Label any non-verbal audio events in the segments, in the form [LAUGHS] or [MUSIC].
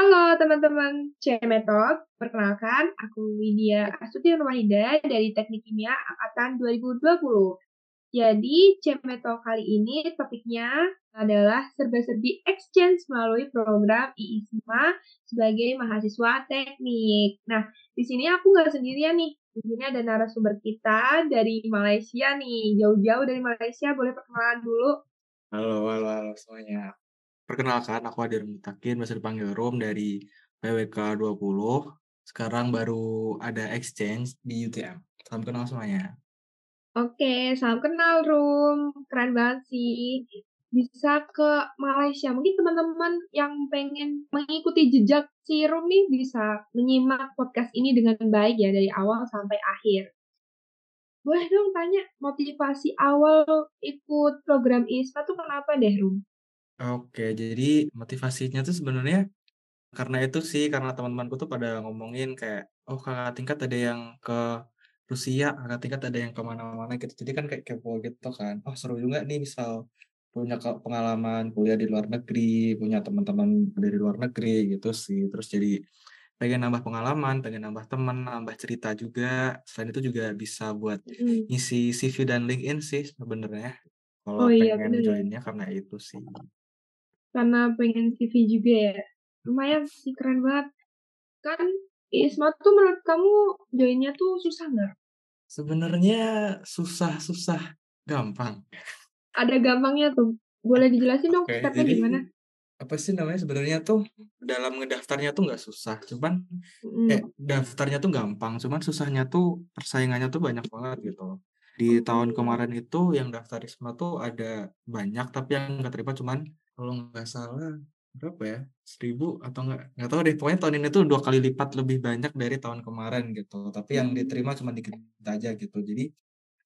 Halo teman-teman CMETOK, perkenalkan aku Widya Astuti Nurwahida dari Teknik Kimia Angkatan 2020. Jadi CMETOK kali ini topiknya adalah serba-serbi exchange melalui program IISMA sebagai mahasiswa teknik. Nah, di sini aku nggak sendirian nih. Di sini ada narasumber kita dari Malaysia nih, jauh-jauh dari Malaysia. Boleh perkenalan dulu? Halo, halo, halo semuanya. Perkenalkan, aku Adir Mutakin, biasa dipanggil Rom dari PWK 20. Sekarang baru ada exchange di UTM. Salam kenal semuanya. Oke, salam kenal Rum. Keren banget sih. Bisa ke Malaysia. Mungkin teman-teman yang pengen mengikuti jejak si Rum nih bisa menyimak podcast ini dengan baik ya dari awal sampai akhir. Boleh dong tanya motivasi awal ikut program ISPA tuh kenapa deh Rum? Oke, jadi motivasinya tuh sebenarnya karena itu sih, karena teman-temanku tuh pada ngomongin kayak, oh kakak tingkat ada yang ke Rusia, kakak tingkat ada yang ke mana mana gitu. Jadi kan kayak kepo gitu kan. Oh seru juga nih misal punya pengalaman kuliah di luar negeri, punya teman-teman dari luar negeri gitu sih. Terus jadi pengen nambah pengalaman, pengen nambah teman, nambah cerita juga. Selain itu juga bisa buat ngisi CV dan LinkedIn sih sebenarnya. Kalau Oh iya, pengen bener ya. joinnya karena itu sih. Karena pengen CV juga ya. Lumayan sih, keren banget. Kan ISMA tuh menurut kamu joinnya tuh susah nggak? Sebenarnya susah-susah gampang. Ada gampangnya tuh. Boleh dijelasin dong Oke, stepnya jadi gimana? apa sih namanya sebenarnya tuh dalam ngedaftarnya tuh nggak susah, cuman Mhm. kayak daftarnya tuh gampang, cuman susahnya tuh persaingannya tuh banyak banget gitu. Di tahun kemarin itu yang daftar ISMA tuh ada banyak, tapi yang nggak terima cuman kalau nggak salah berapa ya? 1000 atau nggak nggak tahu deh. Pokoknya tahun ini tuh dua kali lipat lebih banyak dari tahun kemarin gitu. Tapi yang Mmm. diterima cuma dikit aja gitu. Jadi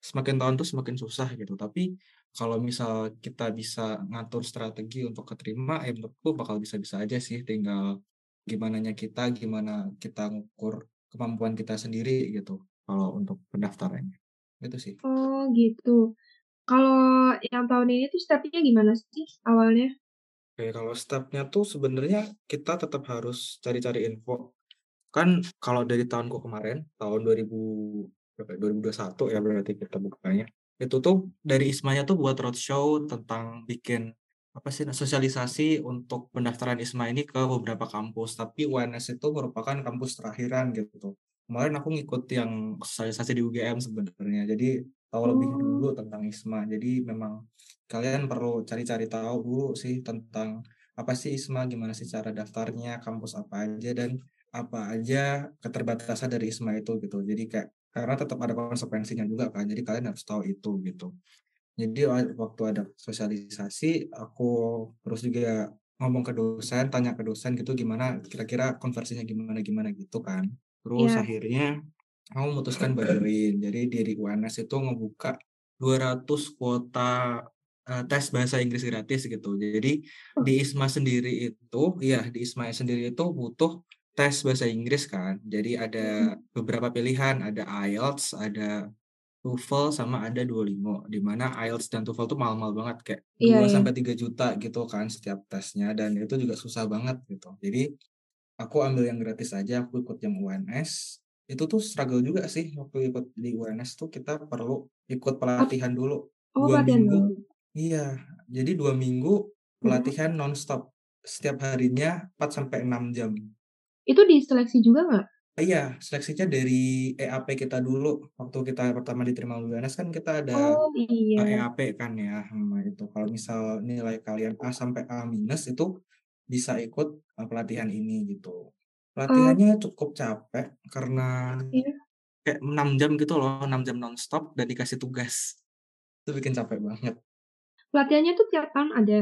semakin tahun tuh semakin susah gitu. Tapi kalau misal kita bisa ngatur strategi untuk keterima, ya menurutku bakal bisa-bisa aja sih. Tinggal gimananya kita, gimana kita ngukur kemampuan kita sendiri gitu kalau untuk pendaftarannya. Itu sih. Oh gitu. Kalau yang tahun ini tuh stepnya gimana sih awalnya? Oke, kalau stepnya tuh sebenarnya kita tetap harus cari-cari info. Kan kalau dari tahunku kemarin, tahun 2000 berapa ya, 2021 ya berarti kita bukanya. Itu tuh dari ISMA-nya tuh buat roadshow tentang bikin apa sih sosialisasi untuk pendaftaran ISMA ini ke beberapa kampus. Tapi UNS itu merupakan kampus terakhiran gitu. Kemarin aku ngikut yang sosialisasi di UGM sebenarnya. Jadi tahu lebih dulu Oh. tentang ISMA. Jadi memang kalian perlu cari-cari tahu dulu sih tentang apa sih ISMA, gimana sih cara daftarnya, kampus apa aja dan apa aja keterbatasan dari ISMA itu gitu. Jadi kayak karena tetap ada konsekuensinya juga kan. Jadi kalian harus tahu itu gitu. Jadi waktu ada sosialisasi aku terus juga ngomong ke dosen, tanya ke dosen gitu gimana kira-kira konversinya gimana gimana gitu kan. Terus Iya. akhirnya aku memutuskan buat join. Jadi dari UNS itu ngebuka 200 kuota uh, tes bahasa Inggris gratis gitu. Jadi di ISMA sendiri itu, ya di ISMA sendiri itu butuh tes bahasa Inggris kan. Jadi ada beberapa pilihan, ada IELTS, ada TOEFL sama ada Duolingo. Di mana IELTS dan TOEFL tuh mahal-mahal banget kayak Iya, 2 iya. sampai 3 juta gitu kan setiap tesnya dan itu juga susah banget gitu. Jadi aku ambil yang gratis aja, aku ikut yang UNS. Itu tuh struggle juga sih waktu ikut di UNS tuh kita perlu ikut pelatihan dulu Oh, 2 pelatihan minggu. dulu. Iya, jadi 2 minggu Mhm. pelatihan nonstop. Setiap harinya 4 sampai 6 jam. Itu diseleksi juga nggak? Iya, seleksinya dari EAP kita dulu. Waktu kita pertama diterima UNS kan kita ada Oh, iya. EAP kan ya. Nah, itu kalau misal nilai kalian A sampai A minus itu bisa ikut uh, pelatihan ini gitu. Pelatihannya cukup capek karena Iya. kayak 6 jam gitu loh, 6 jam nonstop dan dikasih tugas. Itu bikin capek banget. Pelatihannya tuh tiap tahun ada?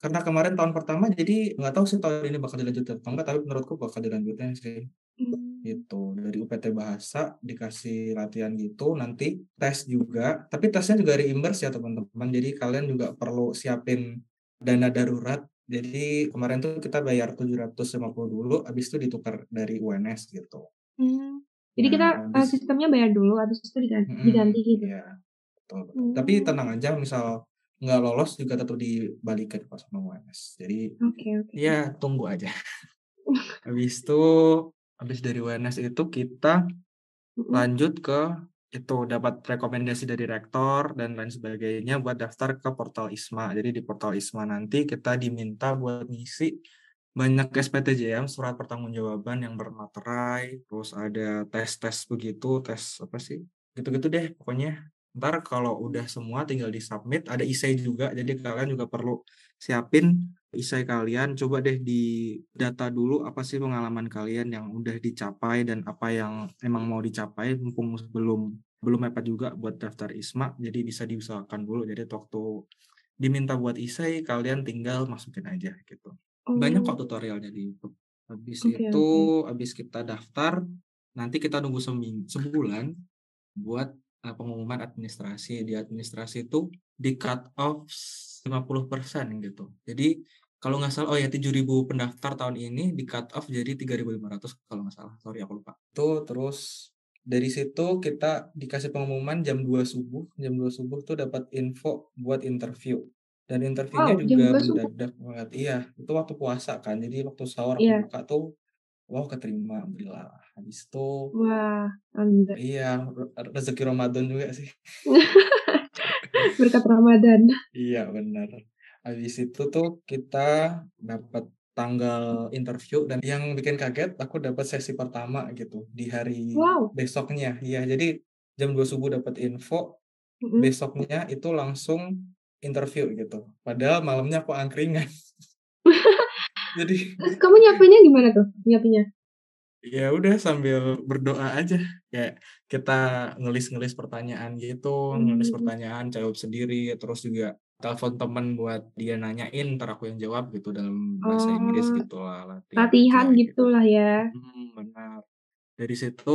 Karena kemarin tahun pertama jadi nggak tahu sih tahun ini bakal dilanjutin atau enggak, tapi menurutku bakal dilanjutin sih. Mmm. Gitu. Dari UPT Bahasa dikasih latihan gitu, nanti tes juga, tapi tesnya juga reimburse ya teman-teman. Jadi kalian juga perlu siapin dana darurat. Jadi kemarin tuh kita bayar 750 dulu, habis itu ditukar dari UNS gitu. Mmm. Jadi Nah, kita, eee, habis sistemnya bayar dulu, habis itu digan Mhm, diganti gitu? iya. Betul betul. Tapi Oh. tenang aja misal nggak lolos juga tetap dibalikin kok sama UNS. Jadi Oke oke. ya tunggu aja. [LAUGHS] Habis itu, habis dari UNS itu kita lanjut ke itu, dapat rekomendasi dari rektor dan lain sebagainya buat daftar ke portal ISMA. Jadi di portal ISMA nanti kita diminta buat ngisi banyak SPTJM, surat pertanggungjawaban yang bermaterai, terus ada tes-tes begitu, tes apa sih? Gitu-gitu deh pokoknya. Ntar kalau udah semua tinggal di-submit, ada essay juga, jadi kalian juga perlu siapin essay kalian. Coba deh di data dulu apa sih pengalaman kalian yang udah dicapai dan apa yang emang mau dicapai mumpung belum belum mepet juga buat daftar ISMA, jadi bisa diusahakan dulu. Jadi waktu diminta buat essay, kalian tinggal masukin aja gitu. Banyak kok Oh. tutorialnya di YouTube. Habis Oke itu, oke. habis kita daftar, nanti kita nunggu seming sebulan buat, eee, pengumuman administrasi. Di administrasi itu di cut off 50% gitu. Jadi kalau nggak salah oh ya 7.000 pendaftar tahun ini di cut off jadi 3.500 kalau nggak salah, sorry aku lupa. Itu terus dari situ kita dikasih pengumuman jam 2 subuh, jam 2 subuh tuh dapat info buat interview. Dan interviewnya Wow, jam juga 2 subuh? mendadak banget iya, itu waktu puasa kan, jadi waktu sahur aku Iya. buka tuh, wow keterima, alhamdulillah. Habis itu Wah, alhamdulillah. iya, re rezeki Ramadan juga sih. [LAUGHS] Berkat Ramadan. Iya bener. Habis itu tuh kita dapat tanggal interview dan yang bikin kaget aku dapat sesi pertama gitu di hari Wow. besoknya. Iya, jadi jam 2 subuh dapat info, Mhm. besoknya itu langsung interview gitu. Padahal malamnya aku angkringan. [LAUGHS] Jadi Terus kamu nyiapinnya gimana tuh, nyiapinnya? Ya udah sambil berdoa aja, kayak kita ngelis-ngelis pertanyaan gitu, nulis Mmm. pertanyaan, jawab sendiri, terus juga telepon temen buat dia nanyain, entar aku yang jawab gitu dalam bahasa Inggris Oh, gitulah, latihan latihan gitu. gitulah ya. Mhm, benar. Dari situ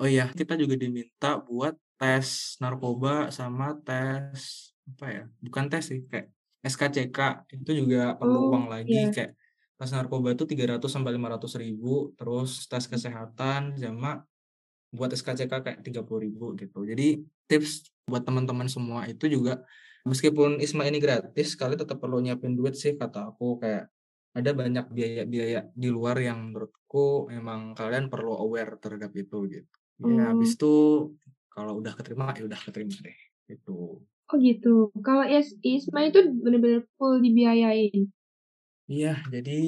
oh iya kita juga diminta buat tes narkoba sama tes apa ya, bukan tes sih, kayak SKCK, itu juga perlu Oh, uang lagi, iya. kayak tes narkoba itu 300 sampai 500.000, terus tes Mmm. kesehatan sama buat SKCK kayak 30.000 gitu. Jadi tips buat teman-teman semua itu juga meskipun ISMA ini gratis, kalian tetap perlu nyiapin duit sih kata aku, kayak ada banyak biaya-biaya di luar yang menurutku emang kalian perlu aware terhadap itu gitu. Ya Oh. habis itu kalau udah keterima, ya udah keterima deh, gitu. Oh gitu. Kalau is ISMA itu bener-bener full dibiayain? Iya, jadi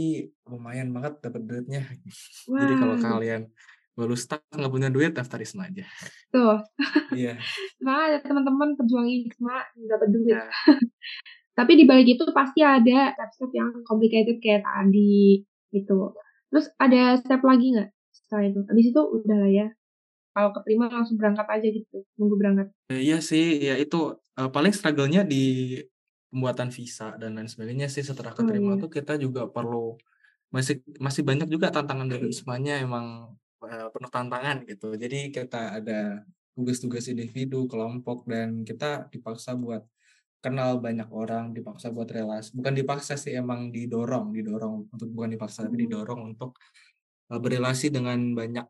lumayan banget dapat duitnya. [LAUGHS] Jadi kalau kalian baru stuck nggak punya duit, daftar ISMA aja. Tuh. Iya. [LAUGHS] Semangat ya teman-teman pejuang ISMA dapat duit. Nah. [LAUGHS] Tapi di balik itu pasti ada step-step yang complicated kayak tadi, gitu. Terus ada step lagi nggak setelah itu? Habis itu udah lah ya, kalau keterima langsung berangkat aja gitu, nunggu berangkat? Iya sih, ya itu, eee, paling struggle-nya di pembuatan visa dan lain sebagainya sih. Setelah Oh keterima iya. tuh kita juga perlu masih masih banyak juga tantangan dari ISMA-nya emang, eee, penuh tantangan gitu. Jadi kita ada tugas-tugas individu, kelompok, dan kita dipaksa buat kenal banyak orang, dipaksa buat relas bukan dipaksa sih, emang didorong didorong untuk bukan dipaksa, tapi Mmm. didorong untuk, eee, berrelasi dengan banyak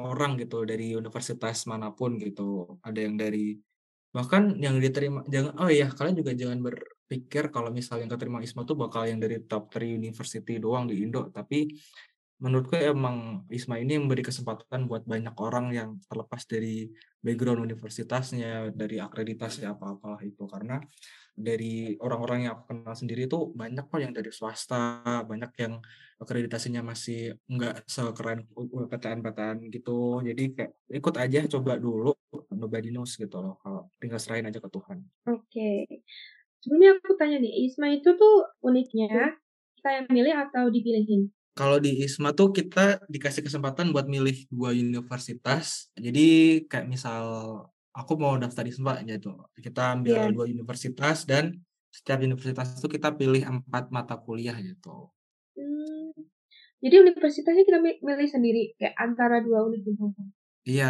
orang gitu dari universitas mana pun gitu. Ada yang dari bahkan yang diterima jangan oh iya, kalian juga jangan berpikir kalau misalnya keterima ISMA tuh bakal yang dari top 3 university doang di Indo, tapi menurutku emang ISMA ini memberi kesempatan buat banyak orang yang terlepas dari background universitasnya, dari akreditasi apa-apalah itu. Karena dari orang-orang yang aku kenal sendiri tuh banyak kok yang dari swasta, banyak yang akreditasinya masih nggak sekeren PTN-PTN gitu. Jadi kayak ikut aja, coba dulu, nobody knows gitu loh, kalau tinggal serahin aja ke Tuhan. Oke. Sebelumnya aku tanya nih, ISMA itu tuh uniknya kita yang milih atau dipilihin? Kalau di ISMA tuh kita dikasih kesempatan buat milih 2 universitas. Jadi kayak misal aku mau daftar ISMA gitu, kita ambil Iya. 2 universitas dan setiap universitas itu kita pilih 4 mata kuliah gitu. Mmm, jadi universitasnya kita mi milih sendiri kayak antara 2 universitas? Iya,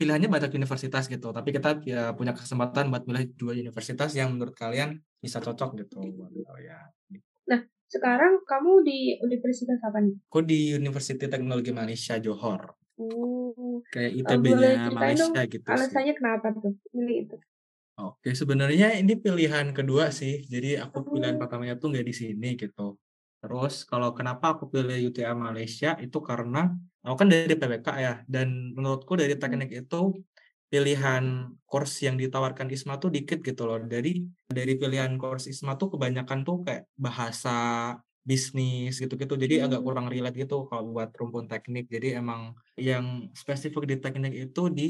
pilihannya banyak universitas gitu, tapi kita ya punya kesempatan buat milih 2 universitas yang menurut kalian bisa cocok gitu buat kalian, gitu. Nah, sekarang kamu di universitas apa nih? Aku di University Teknologi Malaysia Johor. Oh, Kayak boleh ITB-nya ceritain dong Malaysia gitu sih. alasannya kenapa tuh milih itu? Oke, sebenarnya ini pilihan kedua sih. Jadi aku pilihan Oh. pertamanya tuh nggak di sini gitu. Terus kalau kenapa aku pilih UTM Malaysia itu karena aku kan dari PWK ya dan menurutku dari Mhm. teknik itu pilihan course yang ditawarkan ISMA tuh dikit gitu loh. Dari dari pilihan course ISMA tuh kebanyakan tuh kayak bahasa bisnis gitu-gitu. Jadi agak Mmm. kurang relate gitu kalau buat rumpun teknik. Jadi emang yang spesifik di teknik itu di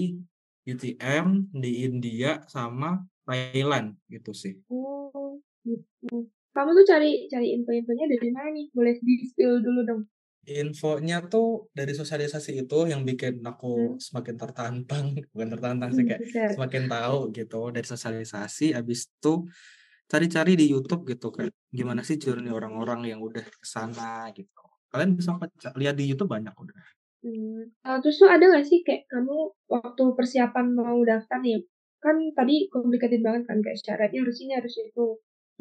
UTM, di India, sama Thailand gitu sih. Oh, gitu. Kamu tuh cari cari info-infonya dari mana nih? Boleh di-spill dulu dong? Infonya tuh dari sosialisasi itu yang bikin aku Mmm. semakin tertantang, [LAUGHS] bukan tertantang sih, Mmm, kayak buset. semakin tahu gitu dari sosialisasi, habis itu cari-cari di YouTube gitu, kayak gimana sih journey orang-orang yang udah ke sana gitu. Kalian bisa lihat di YouTube banyak udah. Mmm, eee, terus tuh ada nggak sih kayak kamu waktu persiapan mau daftar nih, kan tadi complicated banget kan kayak syaratnya harus ini, harus itu.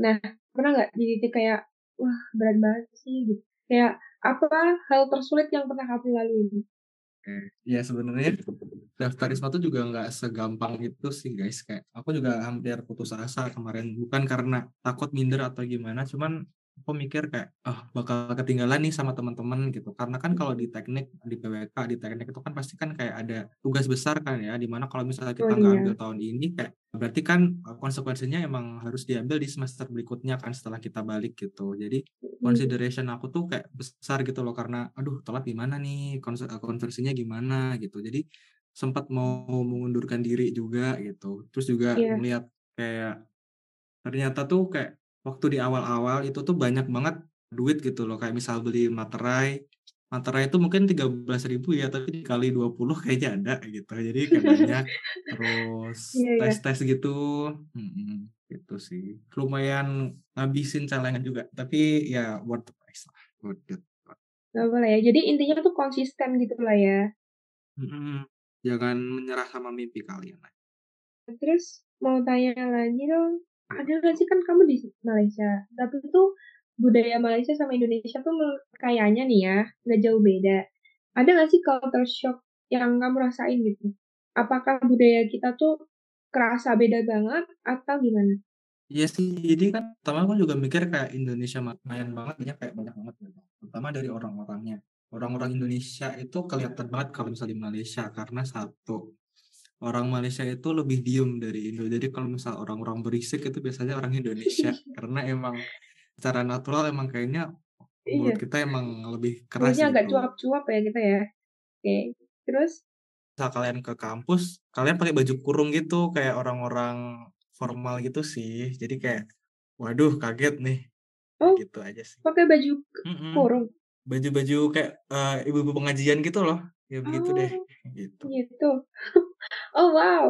Nah, pernah nggak di titik kayak, "Wah, berat banget sih," gitu. Kayak apa hal tersulit yang pernah kamu lalui? Ya sebenarnya daftar ISMA tuh juga nggak segampang itu sih guys, kayak aku juga hampir putus asa kemarin, bukan karena takut minder atau gimana, cuman aku mikir kayak, "Ah, bakal ketinggalan nih sama teman-teman," gitu. Karena kan kalau di teknik, di PWK, di teknik itu kan pasti kan kayak ada tugas besar kan ya, di mana kalau misalnya Oh, kita nggak ambil iya. tahun ini kayak berarti kan, eee, konsekuensinya emang harus diambil di semester berikutnya kan setelah kita balik gitu. Jadi Mhm. consideration aku tuh kayak besar gitu loh karena, "Aduh telat gimana nih? Eee, konversinya gimana?" Gitu. Jadi sempat mau mengundurkan diri juga gitu. Terus juga Iya. ngelihat kayak ternyata tuh kayak waktu di awal-awal itu tuh banyak banget duit gitu loh, kayak misal beli materai, materai itu mungkin Rp13.000 ya, tapi dikali 20 [LAUGHS] kayaknya ada gitu, jadi banyak. Terus Iya iya. tes-tes gitu mhm, gitu sih. Lumayan ngabisin celengan juga, tapi ya worth the price lah, worth it. Nggak boleh ya, jadi intinya tuh konsisten gitulah ya? Mhm, jangan menyerah sama mimpi kalian lah. Terus mau tanya lagi dong, ada nggak sih kan kamu di Malaysia, tapi tuh budaya Malaysia sama Indonesia tuh kayaknya nih ya, nggak jauh beda. Ada nggak sih culture shock yang kamu rasain gitu? Apakah budaya kita tuh kerasa beda banget atau gimana? Iya sih, jadi kan pertama aku juga mikir kayak Indonesia ma mayan banget ya, kayak banyak banget gitu, terutama dari orang-orangnya. Orang-orang Indonesia itu kelihatan banget kalau misalnya di Malaysia, karena satu, orang Malaysia itu lebih diem dari Indo. Jadi kalau misal orang-orang berisik itu biasanya orang Indonesia, [LAUGHS] karena emang secara natural emang kayaknya mulut Iya. kita emang lebih keras Mulutnya agak gitu. cuap-cuap ya kita ya? Oke, terus? Misal kalian ke kampus, kalian pakai baju kurung gitu, kayak orang-orang formal gitu sih. Jadi kayak, waduh kaget nih, Oh, gitu aja sih. pakai baju k Mhm, kurung? baju-baju kayak, eee, ibu-ibu pengajian gitu loh, ya begitu deh, Oh, gitu. gitu. [LAUGHS] Oh wow,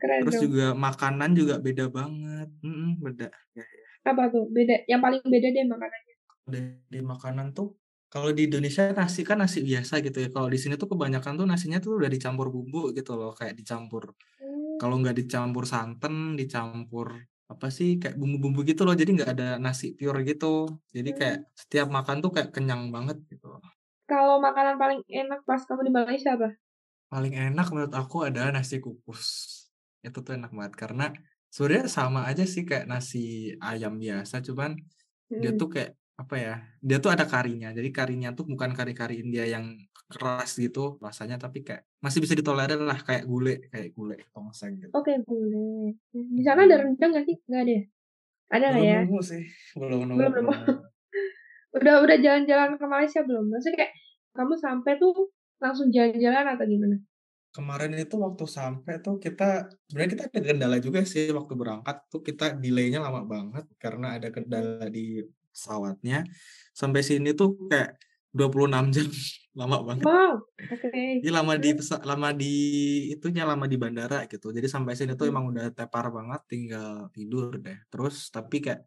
keren terus dong. juga makanan juga beda banget, mhm, beda, iya iya. Apa tuh beda yang paling beda deh makanannya? Dari makanan tuh, kalau di Indonesia nasi kan nasi biasa gitu ya, kalau di sini tuh kebanyakan tuh nasinya tuh udah dicampur bumbu gitu loh, kayak dicampur Mmm. kalau nggak dicampur santen, dicampur apa sih, kayak bumbu-bumbu gitu loh, jadi nggak ada nasi pure gitu. Jadi kayak Mmm. setiap makan tuh kayak kenyang banget gitu loh. Kalau makanan paling enak pas kamu di Malaysia apa? Paling enak menurut aku adalah nasi kukus. Itu tuh enak banget karena sebenarnya sama aja sih kayak nasi ayam biasa, cuman dia Mhm. tuh kayak apa ya, dia tuh ada karinya. Jadi karinya tuh bukan kari-kari India yang keras gitu rasanya, tapi kayak masih bisa ditolerir lah kayak gulai kayak gulai tongseng gitu. Oke, gulai. Mmm, di sana ada Mhm. rendang nggak sih? Nggak ada ya? Ada Belum ya? nemu sih, belum nemu Belum nemu. belum nemu. Udah udah jalan-jalan ke Malaysia belum? Maksudnya kayak kamu sampai tuh langsung jalan-jalan atau gimana? Kemarin itu waktu sampai tuh kita sebenarnya kita ada kendala juga sih waktu berangkat tuh kita delay-nya lama banget karena ada kendala di pesawatnya. Sampai sini tuh kayak 26 jam, [LAUGHS] lama banget. Wow, oke. Iya lama di lama di itunya, lama di bandara gitu. Jadi sampai sini tuh Mhm. emang udah tepar banget, tinggal tidur deh. Terus tapi kayak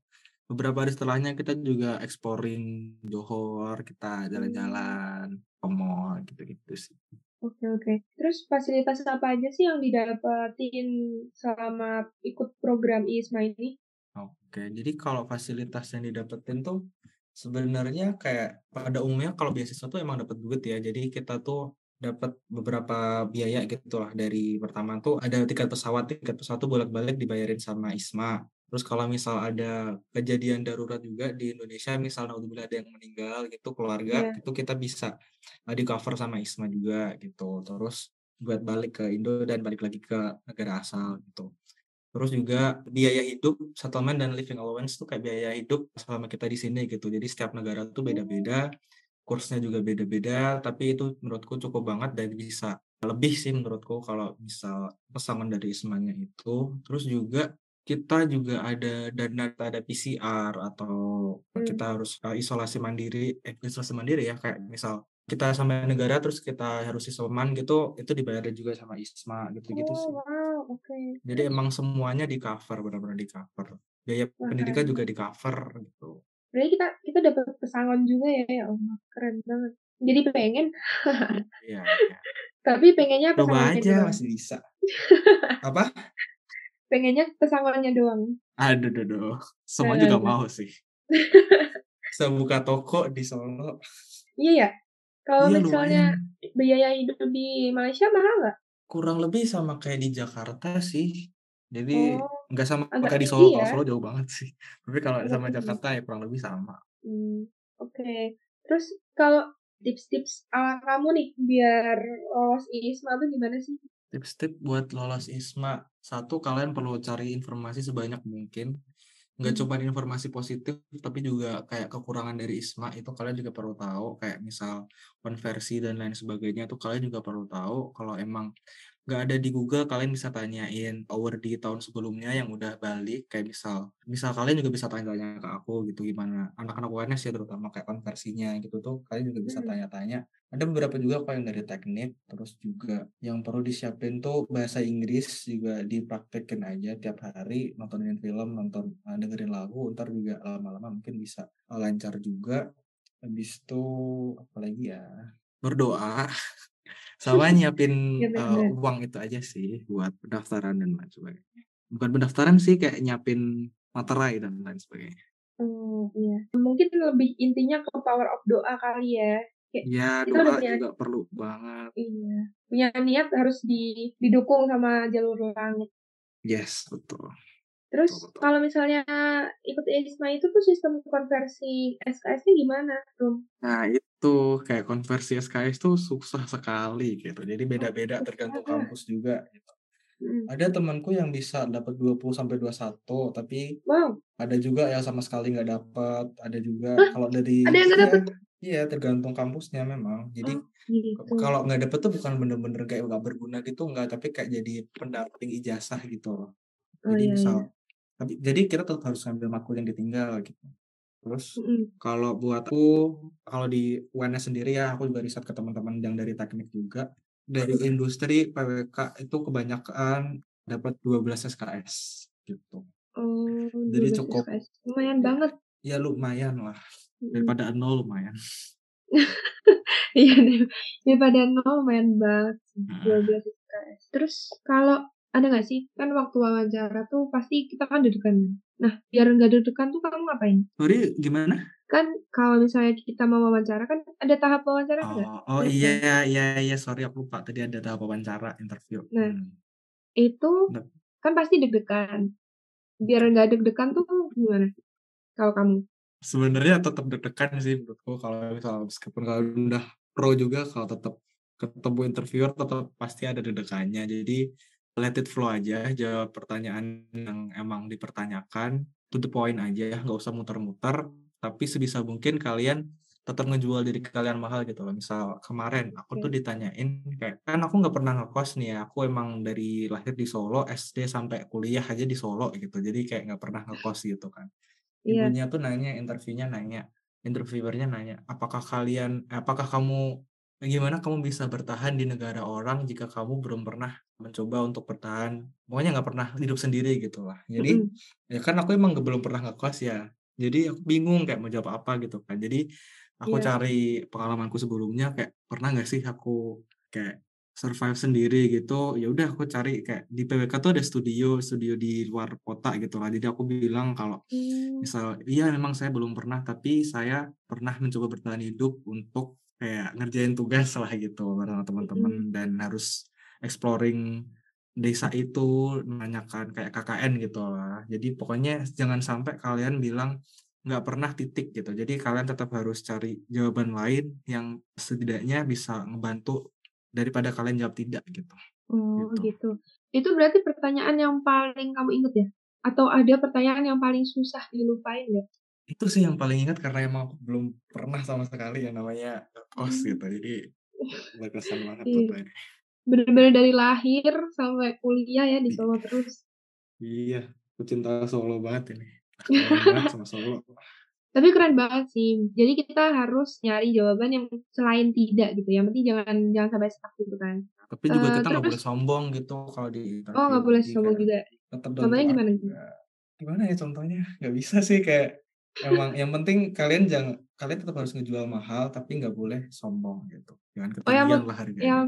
beberapa hari setelahnya kita juga exploring Johor, kita Mmm. jalan-jalan ke mall gitu-gitu sih. Oke oke. Terus fasilitas apa aja sih yang didapetin selama ikut program ISMA ini? Oke, jadi kalau fasilitas yang didapetin tuh sebenarnya kayak pada umumnya kalau beasiswa tuh emang dapat duit ya. Jadi kita tuh dapat beberapa biaya gitulah dari pertama tuh ada tiket pesawat, tiket pesawat tuh bolak-balik dibayarin sama ISMA. Terus kalau misal ada kejadian darurat juga di Indonesia, misal naudzubillah ada yang meninggal gitu, keluarga, Iya. itu kita bisa uh, di-cover sama ISMA juga gitu. Terus buat balik ke Indo dan balik lagi ke negara asal gitu. Terus juga biaya hidup, settlement dan living allowance tuh kayak biaya hidup selama kita di sini gitu. Jadi setiap negara tuh beda-beda, kursnya juga beda-beda, tapi itu menurutku cukup banget dan bisa lebih sih menurutku kalau misal pesangon dari ISMA-nya itu. Terus juga kita juga ada dana ada PCR atau Hmm. kita harus uh, isolasi mandiri, eh isolasi mandiri ya kayak misal kita sampai negara terus kita harus isoman gitu, itu dibayarin juga sama ISMA gitu-gitu Oh, sih. wow, oke. Jadi emang semuanya di-cover, benar-benar di-cover. Biaya Wah, pendidikan juga banget. di-cover gitu. Berarti kita kita dapat pesangon juga ya, ya Allah, keren banget. Jadi pengen, Iya, iya. [LAUGHS] tapi pengennya Coba pesangonnya aja doang. masih bisa. Apa? Pengennya pesangonnya doang. Aduh, duh, duh. Semua Nggak, juga mau sih. [LAUGHS] Bisa buka toko di Solo. Iya ya? Kalau Iya misalnya lumayan. biaya hidup di Malaysia mahal nggak? Kurang lebih sama kayak di Jakarta sih. Jadi Oh, nggak sama agak kayak di Solo, kalau ya? Solo jauh banget sih. Tapi kalau sama tinggi. Jakarta ya kurang lebih sama. Hmm, oke. Terus kalau tips-tips ala kamu nih biar lolos ISMA tuh gimana sih? Tips-tips buat lolos ISMA. Satu, kalian perlu cari informasi sebanyak mungkin. Nggak Hmm. cuma informasi positif, tapi juga kayak kekurangan dari ISMA itu kalian juga perlu tahu. Kayak misal konversi dan lain sebagainya itu kalian juga perlu tahu. Kalau emang nggak ada di Google, kalian bisa tanyain power di tahun sebelumnya yang udah balik. Kayak misal, misal kalian juga bisa tanya-tanya ke aku gitu gimana. Anak-anak UNS ya terutama kayak konversinya gitu tuh, kalian juga bisa Hmm. tanya-tanya. Ada beberapa juga kok yang dari teknik, terus juga yang perlu disiapin tuh bahasa Inggris juga dipraktekin aja tiap hari, nontonin film, nonton uh, dengerin lagu, ntar juga lama-lama mungkin bisa uh, lancar juga. Habis itu apalagi ya? Berdoa sama nyiapin Iya uh, uang itu aja sih buat pendaftaran dan lain sebagainya. Bukan pendaftaran sih kayak nyiapin materai dan lain sebagainya. Oh, iya. Mungkin lebih intinya ke power of doa kali ya. Ya udah doa punya juga perlu banget. iya, punya niat harus di, didukung sama jalur langit. Yes, betul. Terus kalau misalnya ikut ISMA itu tuh sistem konversi SKS-nya gimana, Rum? Nah itu kayak konversi SKS tuh susah sekali gitu. Jadi Oh, beda-beda tergantung kampus juga. Gitu. Hmm. Ada temanku yang bisa dapat 20 sampai 21, tapi Wow. ada juga yang sama sekali nggak dapat. Ada juga Hah? kalau dari Ada yang nggak iya, iya tergantung kampusnya memang. Jadi Oh, gitu. kalau nggak dapet tuh bukan bener-bener kayak nggak berguna gitu, nggak, tapi kayak jadi pendamping ijazah gitu loh. Oh Jadi iya iya. misal, tapi jadi kita tetap harus ngambil matkul yang ditinggal gitu. Terus Mm-mm. kalau buat aku, kalau di UNS sendiri ya, aku juga riset ke teman-teman yang dari teknik juga. Dari industri PWK itu kebanyakan dapat 12 SKS gitu. Oh, Jadi 12 cukup SKS. Lumayan ya, banget. ya lumayan lah. Daripada nol lumayan. [LAUGHS] Iya. Daripada nol lumayan banget sih. Heeh. 12 SKS. Terus kalau ada nggak sih kan waktu wawancara tuh pasti kita kan deg-degan. Nah, biar nggak deg-degan tuh kamu ngapain? Sorry, gimana? Kan kalau misalnya kita mau wawancara kan ada tahap wawancara? Oh, oh Ingat kan? iya, iya, iya, sorry aku lupa tadi ada tahap wawancara interview. Nah, Hmm. itu kan pasti deg-degan. Biar nggak deg-degan tuh gimana? Kalau kamu? Sebenarnya tetap deg-degan sih menurutku kalau misal meskipun kalau udah pro juga kalau tetap ketemu interviewer tetap pasti ada deg-degannya. Jadi let it flow aja, jawab pertanyaan yang emang dipertanyakan, to the point aja ya, nggak usah muter-muter. Tapi sebisa mungkin kalian tetap ngejual diri kalian mahal gitu loh. Misal kemarin aku tuh Oke. ditanyain kayak kan aku nggak pernah ngekos nih ya. Aku emang dari lahir di Solo, SD sampai kuliah aja di Solo gitu. Jadi kayak nggak pernah ngekos gitu kan. Iya. Ibunya tuh nanya, interviewnya nanya, interviewernya nanya, apakah kalian, eh, apakah kamu, gimana kamu bisa bertahan di negara orang jika kamu belum pernah mencoba untuk bertahan, pokoknya nggak pernah hidup sendiri gitu lah. Jadi Mm-mm. ya kan aku emang belum pernah ngekos ya, jadi aku bingung kayak mau jawab apa gitu kan. Jadi aku Iya. cari pengalamanku sebelumnya kayak pernah nggak sih aku kayak survive sendiri gitu ya udah aku cari kayak di PWK tuh ada studio studio di luar kota gitu lah jadi aku bilang kalau misal iya memang saya belum pernah tapi saya pernah mencoba bertahan hidup untuk kayak ngerjain tugas lah gitu bareng teman-teman Mm-mm. dan harus exploring desa itu menanyakan kayak KKN gitu lah. Jadi pokoknya jangan sampai kalian bilang nggak pernah titik gitu. Jadi kalian tetap harus cari jawaban lain yang setidaknya bisa ngebantu daripada kalian jawab tidak gitu. Oh Gitu. gitu. Itu berarti pertanyaan yang paling kamu inget ya? Atau ada pertanyaan yang paling susah dilupain ya? Itu sih yang paling ingat karena emang aku belum pernah sama sekali yang namanya kos Hmm. gitu. Jadi berkesan banget Iya. tuh. Bener-bener dari lahir sampai kuliah ya di Solo terus. Iya, aku cinta Solo banget ini. [LAUGHS] Banget sama Solo. Tapi keren banget sih. Jadi kita harus nyari jawaban yang selain tidak gitu. Yang penting jangan jangan sampai stuck gitu kan. Tapi juga Eh, kita nggak boleh sombong gitu kalau di oh nggak boleh sombong juga. tetap Contohnya gimana Gimana ya contohnya? Nggak bisa sih kayak emang yang penting kalian jangan kalian tetap harus ngejual mahal tapi nggak boleh sombong gitu. Jangan Oh yang ketinggian lah harganya. yang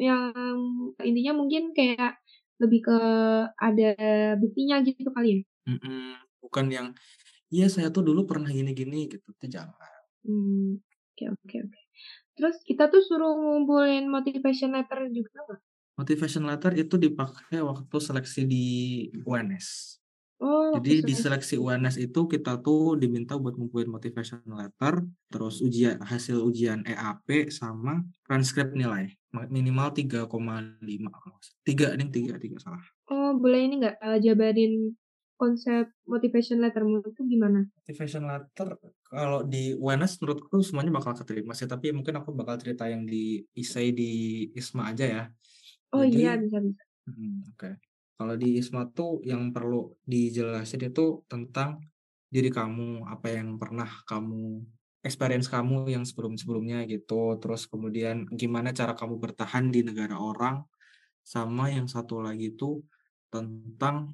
yang intinya mungkin kayak lebih ke ada buktinya gitu kali ya. Mm-mm. Bukan yang iya saya tuh dulu pernah gini-gini gitu. Itu jangan. Hmm, oke oke oke. Terus kita tuh suruh ngumpulin motivation letter juga nggak? Motivation letter itu dipakai waktu seleksi di UNS. Oh, Jadi di seleksi. UNS itu kita tuh diminta buat ngumpulin motivation letter, terus ujian hasil ujian EAP sama transkrip nilai Ma- minimal 3,5 kalau nggak salah. tiga nih tiga tiga salah. Oh, boleh ini nggak eh, jabarin konsep motivation lettermu itu gimana? Motivation letter kalau di UNS menurutku semuanya bakal keterima sih, tapi mungkin aku bakal cerita yang di isai di ISMA aja ya. Oh iya Jadi bisa bisa. Hmm, oke. Kalau di ISMA tuh yang perlu dijelasin itu tentang diri kamu, apa yang pernah kamu experience kamu yang sebelum-sebelumnya gitu. Terus kemudian gimana cara kamu bertahan di negara orang. Sama yang satu lagi itu tentang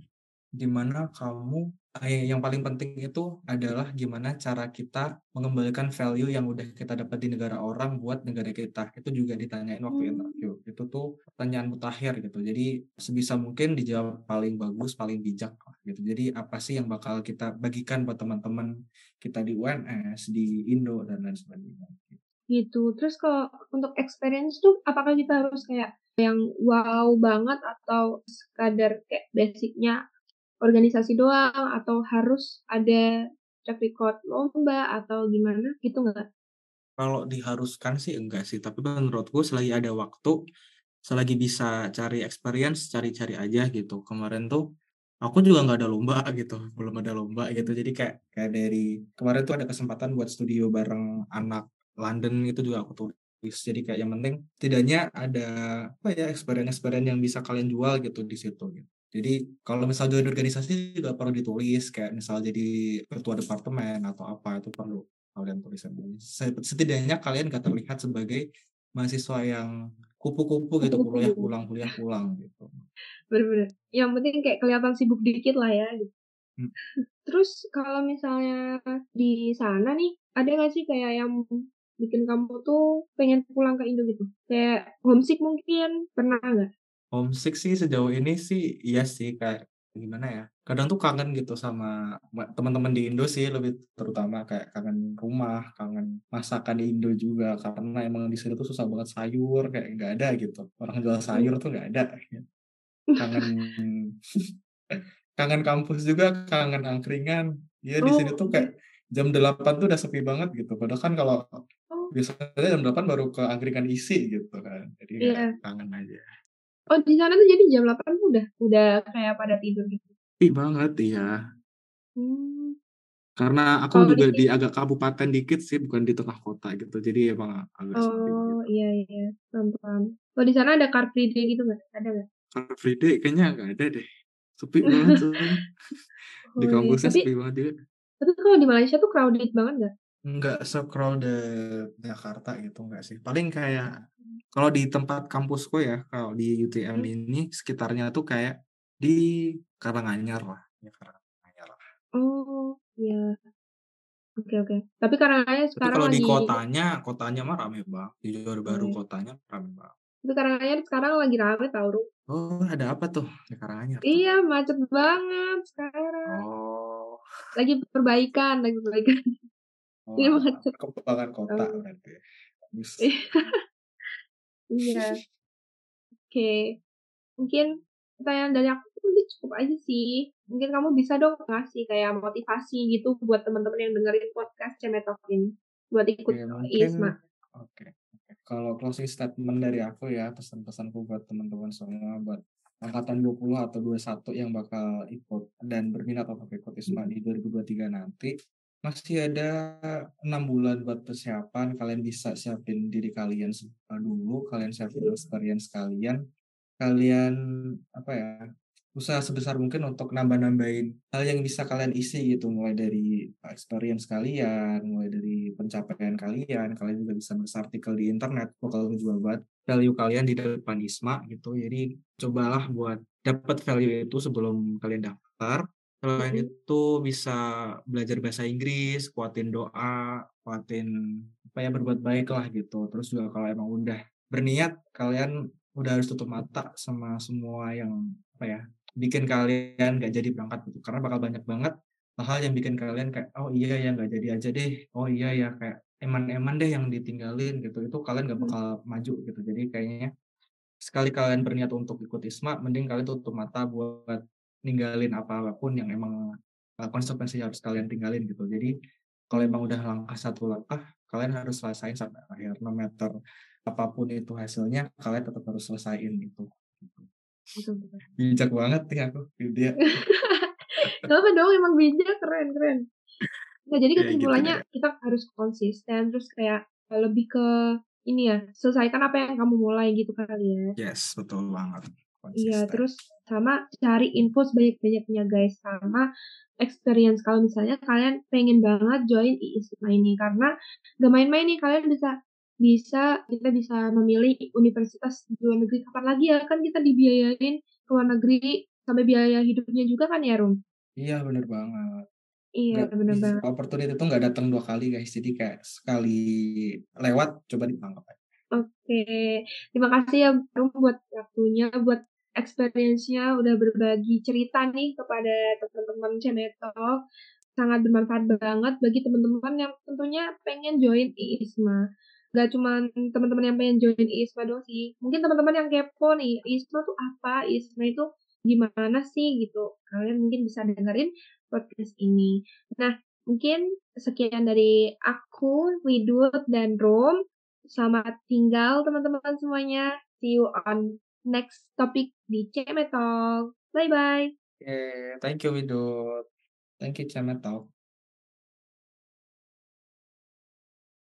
gimana kamu yang paling penting itu adalah gimana cara kita mengembalikan value yang udah kita dapat di negara orang buat negara kita. Itu juga ditanyain waktu Hmm. interview. Itu tuh pertanyaan mutakhir gitu. Jadi sebisa mungkin dijawab paling bagus, paling bijak lah gitu. Jadi apa sih yang bakal kita bagikan buat teman-teman kita di UNS, di Indo dan lain sebagainya. Gitu. Terus kalau untuk experience tuh apakah kita harus kayak yang wow banget atau sekadar kayak basicnya organisasi doang atau harus ada track record lomba atau gimana gitu nggak? Kalau diharuskan sih enggak sih, tapi menurutku selagi ada waktu, selagi bisa cari experience, cari-cari aja gitu. Kemarin tuh aku juga nggak ada lomba [LAUGHS] gitu, belum ada lomba gitu. Jadi kayak kayak dari kemarin tuh ada kesempatan buat studio bareng anak London itu juga aku tulis. Jadi kayak yang penting setidaknya ada apa ya experience-experience yang bisa kalian jual gitu di situ gitu. Jadi kalau misal join organisasi juga perlu ditulis kayak misal jadi ketua departemen atau apa itu perlu kalian dulu. Setidaknya kalian gak terlihat sebagai mahasiswa yang kupu-kupu gitu Kupu-kupu kuliah pulang kuliah pulang gitu. Bener-bener. Yang penting kayak kelihatan sibuk dikit lah ya. Gitu. Hmm. Terus kalau misalnya di sana nih ada nggak sih kayak yang bikin kamu tuh pengen pulang ke Indo gitu? Kayak homesick mungkin pernah nggak? Homesick sih sejauh ini sih iya sih kayak gimana ya kadang tuh kangen gitu sama ma- teman-teman di Indo sih lebih terutama kayak kangen rumah kangen masakan di Indo juga karena emang di sini tuh susah banget sayur kayak nggak ada gitu. Orang jual sayur tuh nggak ada. Kangen [LAUGHS] kangen kampus juga kangen angkringan. Ya di sini Oh, tuh kayak jam 8 tuh udah sepi banget gitu. Padahal kan kalau Oh, biasanya jam 8 baru ke angkringan isi gitu kan. Jadi iya. kayak kangen aja Oh di sana tuh jadi jam 8 tuh udah udah kayak pada tidur gitu. sepi banget iya Hmm. Karena aku di juga sini, di agak kabupaten dikit sih, bukan di tengah kota gitu. Jadi emang agak sepi gitu. oh iya iya, paham paham. Oh di sana ada car free day gitu nggak? Ada nggak? Car Free Day kayaknya nggak ada deh. Sepi [LAUGHS] banget soalnya. Di Oh iya, kampusnya tapi sepi banget juga. tapi kalau di Malaysia tuh crowded banget nggak? Nggak se-crowded Jakarta gitu, nggak sih. Paling kayak kalau di tempat kampusku ya, kalau di UTM Hmm. ini sekitarnya tuh kayak di Karanganyar lah. Ya, Karanganyar lah. Oh iya, oke oke. Tapi karena Tapi sekarang kalau di lagi, kotanya, kotanya mah rame banget. Di Johor oh Baru iya. kotanya rame banget. Tapi karena sekarang lagi rame tau Ru. Oh, ada apa tuh di Karanganyar tuh? Iya macet banget sekarang. Oh, Lagi perbaikan, lagi perbaikan. [LAUGHS] Ini wah, macet. perkembangan kota Oh. berarti. Bagus. [LAUGHS] Iya. [LAUGHS] Oke. mungkin pertanyaan dari aku mungkin cukup aja sih. Mungkin kamu bisa dong ngasih kayak motivasi gitu buat teman-teman yang dengerin podcast Cemetalk ini buat ikut Oke, mungkin ISMA. oke oke. Kalau closing statement dari aku ya, pesan-pesanku buat teman-teman semua, buat angkatan 20 atau 21 yang bakal ikut dan berminat untuk ikut ISMA di 2023 nanti, masih ada enam bulan buat persiapan. Kalian bisa siapin diri kalian dulu, kalian siapin experience kalian, kalian apa ya usaha sebesar mungkin untuk nambah-nambahin hal yang bisa kalian isi gitu mulai dari experience kalian mulai dari pencapaian kalian kalian juga bisa nulis artikel di internet bakal menjual buat value kalian di depan ISMA gitu. Jadi cobalah buat dapat value itu sebelum kalian daftar selain Mhm. itu bisa belajar bahasa Inggris kuatin doa kuatin apa ya berbuat baik lah gitu. Terus juga kalau emang udah berniat kalian udah harus tutup mata sama semua yang apa ya bikin kalian nggak jadi berangkat gitu. Karena bakal banyak banget hal-hal yang bikin kalian kayak oh iya ya nggak jadi aja deh. Oh iya ya kayak eman-eman deh yang ditinggalin gitu. Itu kalian nggak Hmm. bakal maju gitu. Jadi kayaknya sekali kalian berniat untuk ikut ISMA mending kalian tutup mata buat ninggalin apa pun yang emang uh, konsekuensi harus kalian tinggalin gitu jadi kalau emang udah langkah satu langkah kalian harus selesain sampai akhir no matter apa pun itu hasilnya kalian tetap harus selesaiin gitu Betul, betul. bijak banget nih aku dia Gak [LAUGHS] apa dong, emang bijak, keren, keren. Nah, jadi Ya, gitu kesimpulannya deh. kita harus konsisten, terus kayak lebih ke ini ya, selesaikan apa yang kamu mulai gitu kali ya. yes betul banget Iya, terus sama cari info sebanyak-banyaknya guys, sama experience. Kalau misalnya kalian pengen banget join IISMA ini karena gak main-main nih kalian bisa bisa kita bisa memilih universitas di luar negeri. Kapan lagi ya? Kan kita dibiayain ke luar negeri sampai biaya hidupnya juga kan ya Rum? iya bener banget. Iya Nggak, bener banget. opportunity itu nggak datang dua kali guys. Jadi kayak sekali lewat coba ditangkap aja. Oke, terima kasih ya Rum buat waktunya, buat experience-nya udah berbagi cerita nih kepada teman-teman Cemetalk. Sangat bermanfaat banget bagi teman-teman yang tentunya pengen join IISMA. Gak cuma teman-teman yang pengen join IISMA doang sih. Mungkin teman-teman yang kepo nih, IISMA tuh apa? IISMA itu gimana sih gitu. Kalian mungkin bisa dengerin podcast ini. Nah, mungkin sekian dari aku, Widut, dan Rom. Selamat tinggal teman-teman semuanya. See you on next topic di Cemetalk. Bye-bye. Oke, thank you Widut thank you Cemetalk